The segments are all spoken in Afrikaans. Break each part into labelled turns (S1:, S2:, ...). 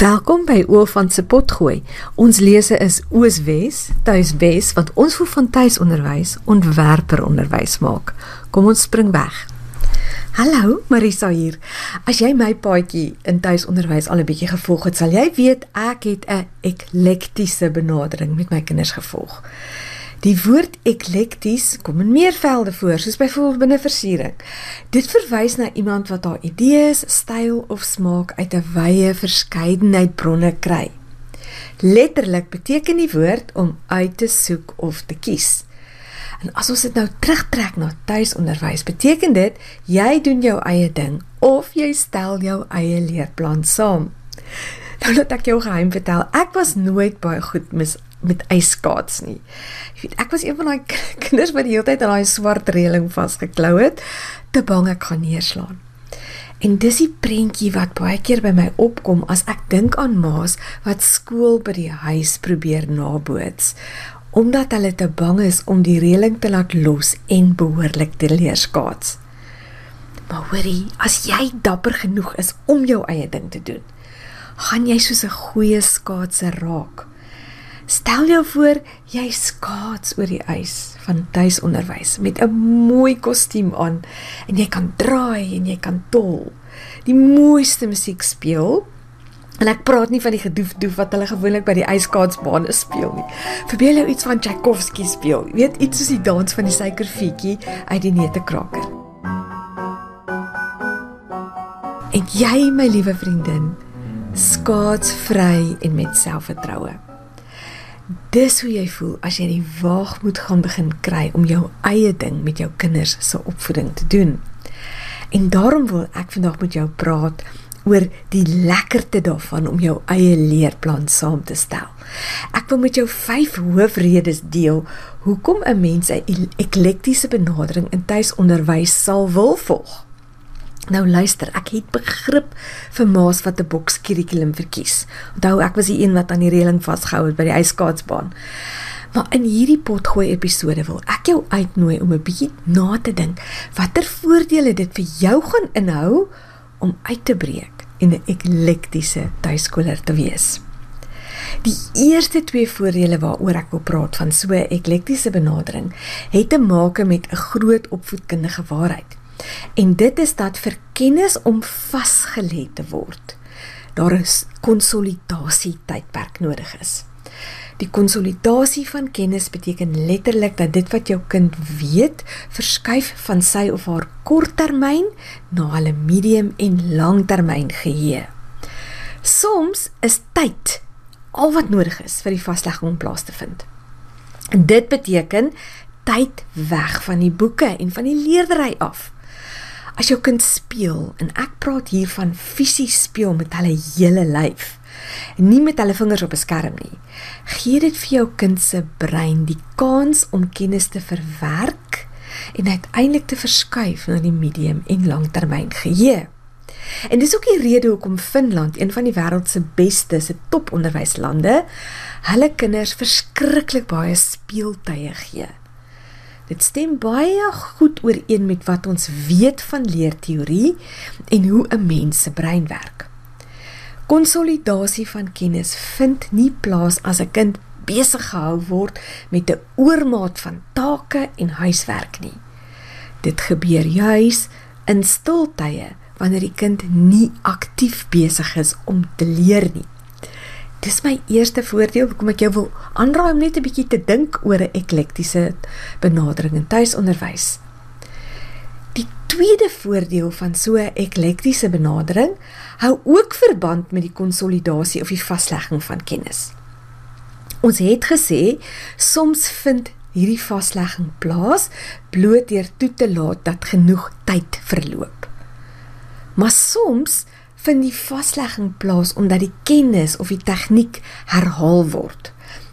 S1: Welkom by Oofant se potgooi. Ons lese is Ooswes, Tuiswes wat ons voel van tuisonderwys ontwerper onderwys maak. Kom ons spring weg. Hallo, Marisa hier. As jy my paadjie in tuisonderwys al 'n bietjie gevolg het, sal jy weet ek het 'n eklektiese benadering met my kinders gevolg. Die woord eklekties kom in meervelde voor, soos byvoorbeeld binne versiering. Dit verwys na iemand wat haar idees, styl of smaak uit 'n wye verskeidenheid bronne kry. Letterlik beteken die woord om uit te soek of te kies. En as ons dit nou terugtrek na tuisonderwys, beteken dit jy doen jou eie ding of jy stel jou eie leerplan saam. Nou laat ek jou geheim vertel. Ek was nooit baie goed mis met yskaats nie. Jy weet, ek was een van daai kinders wat die hele tyd aan daai swart reëling vasgeklou het, te bang ek gaan neerslaan. En dis die prentjie wat baie keer by my opkom as ek dink aan ma's wat skool by die huis probeer naboots omdat hulle te bang is om die reëling te laat los en behoorlik te leer skaats. Maar hoorie, as jy dapper genoeg is om jou eie ding te doen, gaan jy soos 'n goeie skaatser raak. Stel jou voor jy skaats oor die ys van tuisonderwys met 'n mooi kostuum aan en jy kan draai en jy kan tol. Die mooiste musiek speel. En ek praat nie van die gedoefdoef wat hulle gewoonlik by die ijskaatsbane speel nie. Verbeel jou iets van Tchaikovsky speel. Jy weet iets soos die dans van die suikerfietjie uit die neutekraker. En jy my liewe vriendin, skaats vry en met selfvertroue. Dis hoe jy voel as jy die waagmoed gaan begin kry om jou eie ding met jou kinders se opvoeding te doen. En daarom wil ek vandag met jou praat oor die lekkerte daarvan om jou eie leerplan saam te stel. Ek wil met jou 5 hoofredes deel hoekom 'n mens 'n eklektiese benadering in tuisonderwys sal wil volg. Nou luister, ek het begrip vir ma's wat 'n bokskurrikulum verkies. Onthou, ek was die een wat aan die reëling vasgehou het by die ijskaatsbaan. Maar in hierdie potgooi episode wil ek jou uitnooi om 'n bietjie na te dink watter voordele dit vir jou gaan inhou om uit te breek en 'n eklektiese tuiskooler te wees. Die eerste twee voordele waaroor ek wil praat van so 'n eklektiese benadering het te maak met 'n groot opvoedkundige waarheid. En dit is dat vir kennis om vasgelê te word, daar 'n konsolidasie tydperk nodig is. Die konsolidasie van kennis beteken letterlik dat dit wat jou kind weet, verskuif van sy of haar korttermyn na hulle medium en langtermyn geheue. Soms is tyd al wat nodig is vir die vaslegging om plaas te vind. En dit beteken tyd weg van die boeke en van die leerdery af. As jou kind speel en ek praat hier van fisies speel met hulle hele lyf nie met hulle vingers op 'n skerm nie. Gee dit vir jou kind se brein die kans om kennis te verwerk en uiteindelik te verskuif na die medium en langtermyn geheue. En dis ook die rede hoekom Finland, een van die wêreld se beste se toponderwyslande, hulle kinders verskriklik baie speeltye gee. Dit stem baie goed ooreen met wat ons weet van leerteorie en hoe 'n mens se brein werk. Konsolidasie van kennis vind nie plaas as 'n kind besig gehou word met 'n oormaat van take en huiswerk nie. Dit gebeur juis in stiltye wanneer die kind nie aktief besig is om te leer nie. Dis my eerste voordeel hoekom ek jou wil aanraai om net 'n bietjie te dink oor 'n eklektiese benadering in tuisonderwys. Die tweede voordeel van so 'n eklektiese benadering hou ook verband met die konsolidasie of die vaslegging van kennis. Ons het gesê soms vind hierdie vaslegging plaas bloot deur toe te laat dat genoeg tyd verloop. Maar soms vind die vaslegging plaas omdat die kennis of die tegniek herhaal word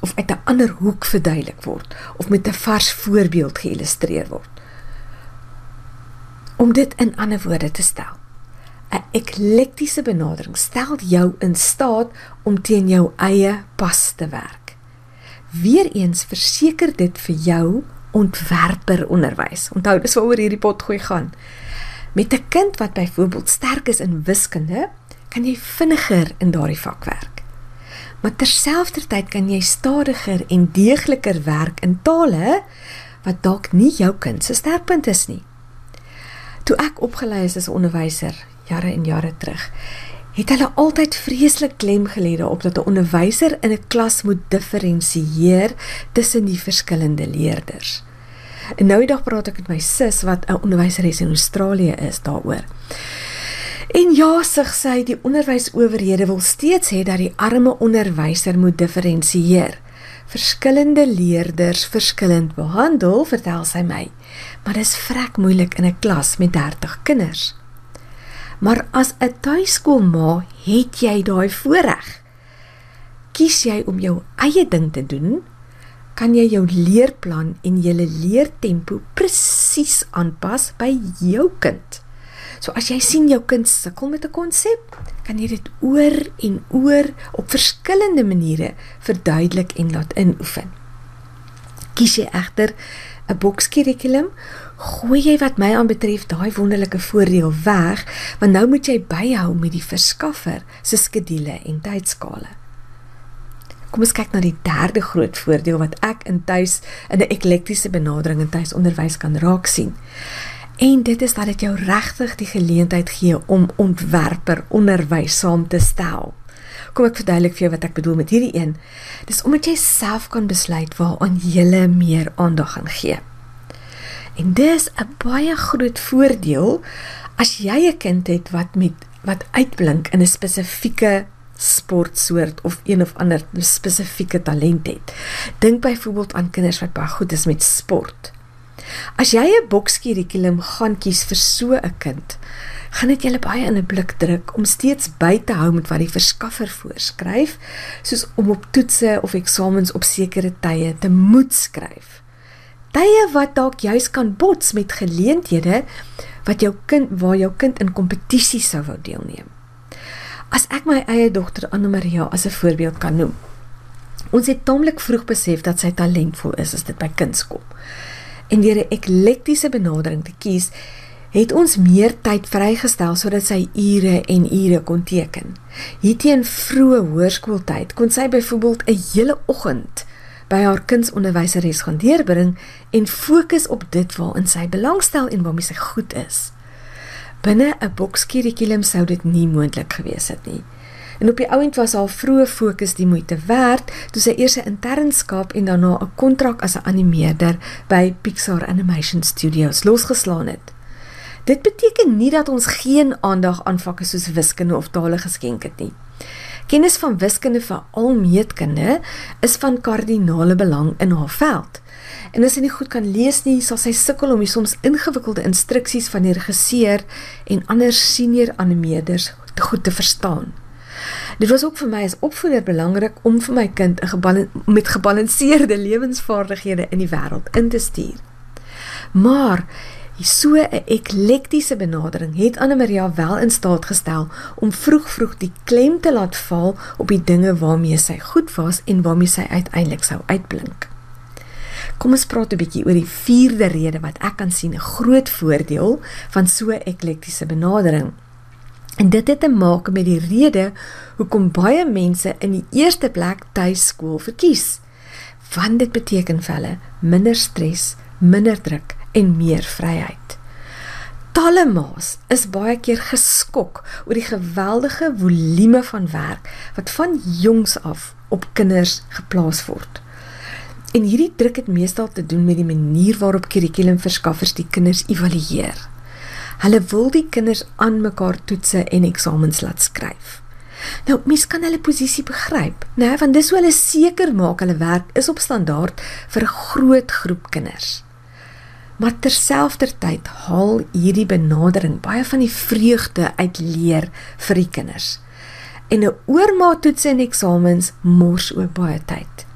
S1: of uit 'n ander hoek verduidelik word of met 'n vars voorbeeld geïllustreer word. Om dit in ander woorde te stel, 'n eklektiese benadering stel jou in staat om teen jou eie pas te werk. Weereens verseker dit vir jou ontwerper onderwys. Onthou, dis waaroor hierdie pot gooi gaan. Met 'n kind wat byvoorbeeld sterk is in wiskunde, kan jy vinniger in daardie vak werk. Maar terselfdertyd kan jy stadiger en deegliker werk in tale wat dalk nie jou kind se sterkpunt is nie. Toe ek opgelei is as 'n onderwyser jare en jare terug, het hulle altyd vreeslik klem gelê daarop dat 'n onderwyser in 'n klas moet diferensieer tussen die verskillende leerders. En nou die dag praat ek met my sus wat 'n onderwyseres in Australië is daaroor. En ja, sug sy, die onderwysowerhede wil steeds hê dat die arme onderwyser moet diferensieer. Verskillende leerders verskillend behandel, vertel sy my. Maar dis vrek moeilik in 'n klas met 30 kinders. Maar as 'n tuiskoolma het jy daai voorreg. Kies jy om jou eie ding te doen, kan jy jou leerplan en jou leertempo presies aanpas by jou kind. So as jy sien jou kind sukkel met 'n konsep, kan jy dit oor en oor op verskillende maniere verduidelik en laat inoefen. Kies jy egter 'n bokskurrikulum, gooi jy wat my aanbetref daai wonderlike voordeel weg, want nou moet jy byhou met die verskaffer se skedules en tydskale. Kom ons kyk na die derde groot voordeel wat ek in tuis in 'n eklektiese benadering in tuisonderwys kan raak sien. En dit is dat dit jou regtig die geleentheid gee om ontwerper onderwys saam te stel. Kom ek verduidelik vir jou wat ek bedoel met hierdie een. Dis omdat jy self kan besluit waaraan jy meer aandag gaan gee. En dis 'n baie groot voordeel as jy 'n kind het wat met wat uitblink in 'n spesifieke sportsoort of een of ander spesifieke talent het. Dink byvoorbeeld aan kinders wat baie goed is met sport. As jy 'n bokskurrikulum gaan kies vir so 'n kind, gaan dit julle baie in 'n blik druk om steeds by te hou met wat die verskaffer voorskryf, soos om op toetse of eksamens op sekere tye te moet skryf. Tye wat dalk juis kan bots met geleenthede wat jou kind waar jou kind in kompetisie sou wou deelneem. As ek my eie dogter Anna Maria as 'n voorbeeld kan noem. Ons het taamlik vroeg besef dat sy talentvol is as dit by kuns kom. En deur 'n eklektiese benadering te kies, het ons meer tyd vrygestel sodat sy ure en ure kon teken. Hierteen vroeë hoërskooltyd kon sy byvoorbeeld 'n hele oggend by haar kunsonderwyseres gaan deurbring en fokus op dit waarin sy belangstel en waarmee sy goed is. Binne 'n bokskurrikulum sou dit nie moontlik gewees het nie. En op die ouend was haar vroeë fokus die moeite werd toe sy eers 'n internskap en daarna 'n kontrak as 'n animeerder by Pixar Animation Studios losgeslaan het. Dit beteken nie dat ons geen aandag aan vakke soos wiskunde of tale geskenk het nie. Kennis van wiskunde vir al meetkunde is van kardinale belang in haar veld. En as sy nie goed kan lees nie, sal sy sukkel om die soms ingewikkelde instruksies van die regisseur en ander senior animeerders te goed te verstaan. Dit was ook vir my as opvoeder belangrik om vir my kind 'n gebal met gebalanseerde lewensvaardighede in die wêreld in te stuur. Maar So 'n eklektiese benadering het Anne Maria wel in staat gestel om vroeg vroeg die klem te laat val op die dinge waarmee sy goed was en waarmee sy uiteindelik sou uitblink. Kom ons praat 'n bietjie oor die vierde rede wat ek kan sien 'n groot voordeel van so 'n eklektiese benadering. En dit het te maak met die rede hoekom baie mense in die eerste plek tuiskool verkies. Want dit beteken vir hulle minder stres, minder druk en meer vryheid. Talle ma's is baie keer geskok oor die geweldige volume van werk wat van jongs af op kinders geplaas word. En hierdie druk het meestal te doen met die manier waarop kurrikulumverskaffers die kinders evalueer. Hulle wil die kinders aan mekaar toetse en eksamens laat skryf. Nou, mens kan hulle posisie begryp, né, want dis hoe hulle seker maak hulle werk is op standaard vir 'n groot groep kinders. Maar terselfdertyd haal hierdie benadering baie van die vreugde uit leer vir die kinders. En 'n oormaat toets en eksamens mors ook baie tyd.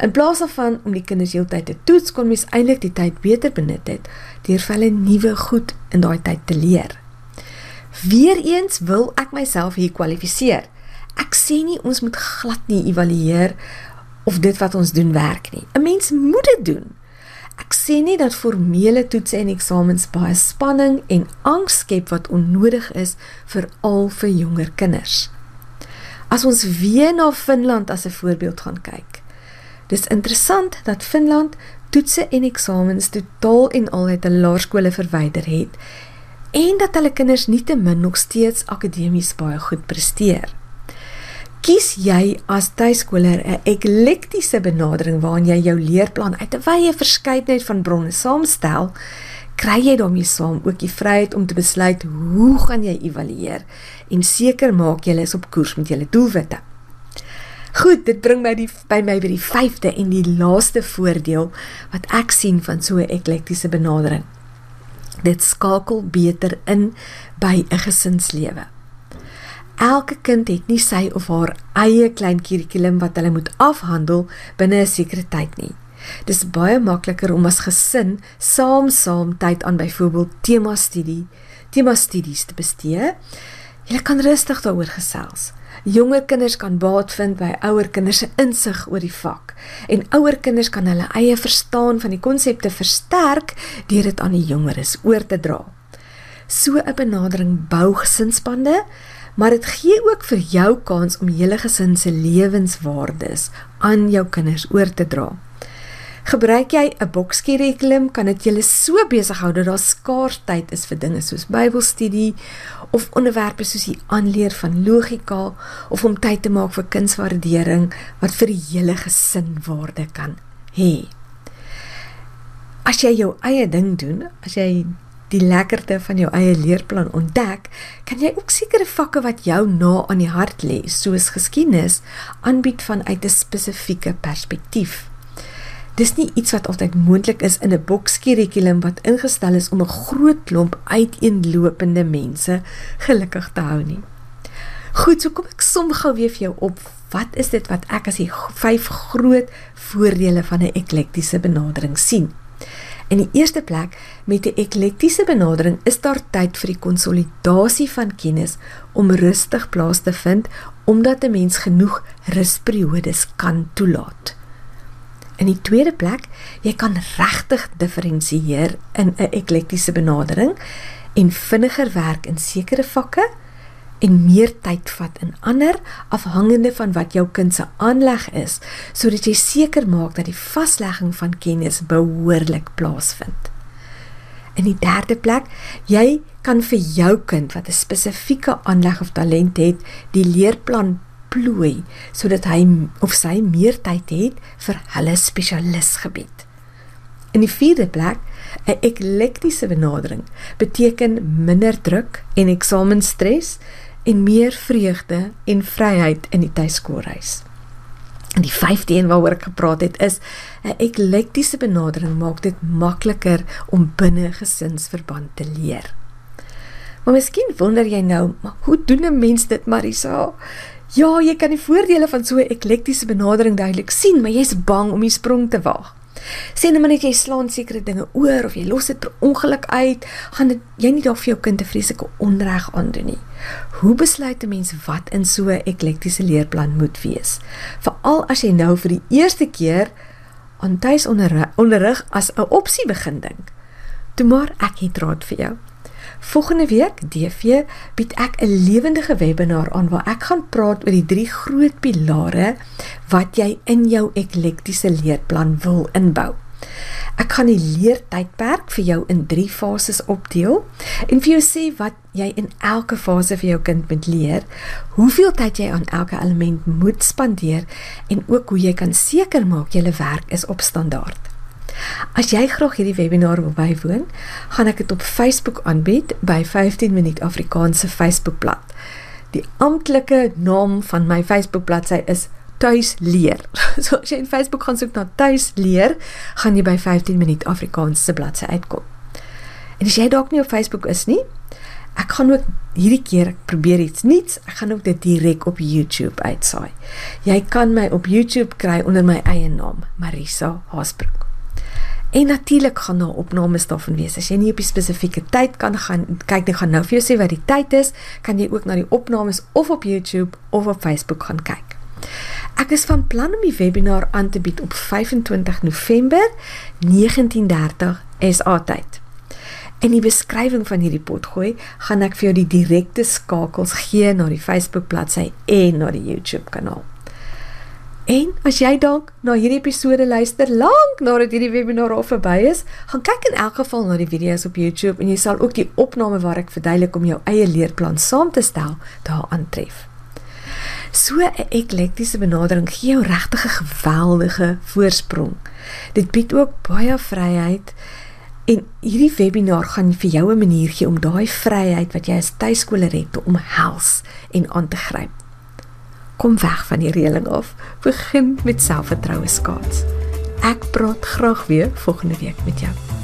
S1: In plaas daarvan om die kinders heeltyd te toets, kon mens eintlik die tyd beter benut het deur vir hulle nuwe goed in daai tyd te leer. Weereens wil ek myself hier kwalifiseer. Ek sê nie ons moet glad nie evalueer of dit wat ons doen werk nie. 'n Mens moet dit doen. Ek sê nie dat formele toetse en eksamens baie spanning en angs skep wat onnodig is vir al vir jonger kinders. As ons weer na Finland as 'n voorbeeld gaan kyk. Dis interessant dat Finland toetse en eksamens totaal en al uit 'n laerskole verwyder het en dat hulle kinders nietemin nog steeds akademies baie goed presteer. Kies jy as tuiskoler 'n eklektiese benadering waarin jy jou leerplan uit 'n wye verskeidenheid van bronne saamstel, kry jy daarmee saam ook die vryheid om te besluit hoe gaan jy evalueer en seker maak jy is op koers met jou doelwitte. Goed, dit bring my die by my by die 5de en die laaste voordeel wat ek sien van so 'n eklektiese benadering. Dit skakel beter in by 'n gesinslewe. Elke kind het nie sy of haar eie klein kurrikulum wat hulle moet afhandel binne 'n sekere tyd nie. Dis baie makliker om as gesin saam-saam tyd aan byvoorbeeld tema studie, tema studies te bestee. Jy kan rustig daaroor gesels. Jonger kinders kan baat vind by ouer kinders se insig oor die vak en ouer kinders kan hulle eie verstaan van die konsepte versterk deur dit aan die jongeres oor te dra. So 'n benadering bou gesinsbande, maar dit gee ook vir jou kans om hele gesin se lewenswaardes aan jou kinders oor te dra. Gebruik jy 'n bokskurrikulum, kan dit julle so besig hou dat daar skaars tyd is vir dinge soos Bybelstudie of onderwerpe soos die aanleer van logika of om tyd te maak vir kunswaardering wat vir die hele gesin waarde kan hê. As jy jou eie ding doen, as jy die lekkerte van jou eie leerplan ontdek, kan jy ook sekere vakke wat jou na aan die hart lê, soos geskiedenis, aanbied vanuit 'n spesifieke perspektief. Dis nie iets wat altyd moontlik is in 'n bokskurrikulum wat ingestel is om 'n groot klomp uiteenlopende mense gelukkig te hou nie. Goed, so kom ek som gou weer vir jou op. Wat is dit wat ek as die vyf groot voordele van 'n eklektiese benadering sien? In die eerste plek, met 'n eklektiese benadering is daar tyd vir die konsolidasie van kennis om rustig plaas te vind omdat 'n mens genoeg rusperiodes kan toelaat. In die tweede plek, jy kan regtig diferensieer in 'n eklektiese benadering en vinniger werk in sekere vakke en meer tyd vat in ander afhangende van wat jou kind se aanleg is sodat jy seker maak dat die vaslegging van kennis behoorlik plaasvind. In die derde plek, jy kan vir jou kind wat 'n spesifieke aanleg of talent het, die leerplan plooi sodat hy of sy meer tyd het vir hulle spesialisgebied. In die vierde plek, 'n eklektiese benadering beteken minder druk en eksamenstres en meer vreugde en vryheid in die tuiskoolreis. En die vyfde een waaroor ek gepraat het is 'n eklektiese benadering maak dit makliker om binne gesinsverband te leer. Maar miskien wonder jy nou, maar hoe doen 'n mens dit, Marisa? Ja, jy kan die voordele van so 'n eklektiese benadering duidelik sien, maar jy's bang om die sprong te waag. Sê net maar net jy slaan sekere dinge oor of jy los dit per ongeluk uit, gaan dit jy nie daar vir jou kind 'n vreeslike onreg aandoen nie. Hoe besluit 'n mens wat in so 'n eklektiese leerplan moet wees? Veral as jy nou vir die eerste keer aan tuisonderrig as 'n opsie begin dink. Toe maar ek het raad vir jou. Volgende week DV bied ek 'n lewendige webinar aan waar ek gaan praat oor die drie groot pilare wat jy in jou eklektiese leerplan wil inbou. Ek gaan die leertydperk vir jou in 3 fases opdeel en vir jou sê wat jy in elke fase vir jou kind moet leer, hoeveel tyd jy aan elke element moet spandeer en ook hoe jy kan seker maak jy werk is op standaard. As jy graag hierdie webinar wil bywoon, gaan ek dit op Facebook aanbied by 15 minuut Afrikaanse Facebookblad. Die amptelike naam van my Facebook bladsy is Tuis leer. So as jy in Facebook gaan soek na Tuis leer, gaan jy by 15 minuut Afrikaanse bladsy uitkom. En as jy dalk nie op Facebook is nie, ek gaan ook hierdie keer ek probeer iets nuuts. Ek gaan ook dit direk op YouTube uitsaai. Jy kan my op YouTube kry onder my eie naam, Marisa Haasbroek. En natuurlik gaan daar opnames daarvan wees. As jy nie op 'n spesifieke tyd kan gaan kyk nie, gaan nou vir jou sê wat die tyd is, kan jy ook na die opnames of op YouTube of op Facebook gaan kyk. Ek is van plan om die webinar aan te bied op 25 November 19:30 SA tyd. In die beskrywing van hierdie potgooi gaan ek vir jou die direkte skakels gee na die Facebook bladsy en na die YouTube kanaal. En as jy dalk na hierdie episode luister lank nadat hierdie webinar al verby is, gaan kyk in elk geval na die video's op YouTube en jy sal ook die opname waar ek verduidelik om jou eie leerplan saam te stel daar aantref. So 'n eklektiese benadering gee jou regtig 'n geweldige voorsprong. Dit bied ook baie vryheid En hierdie webinar gaan vir jou 'n manier gee om daai vryheid wat jy as tuiskoler het te omhels en aan te gryp. Kom weg van die reëling af. Begin met selfvertroue skaats. Ek praat graag weer volgende week met jou.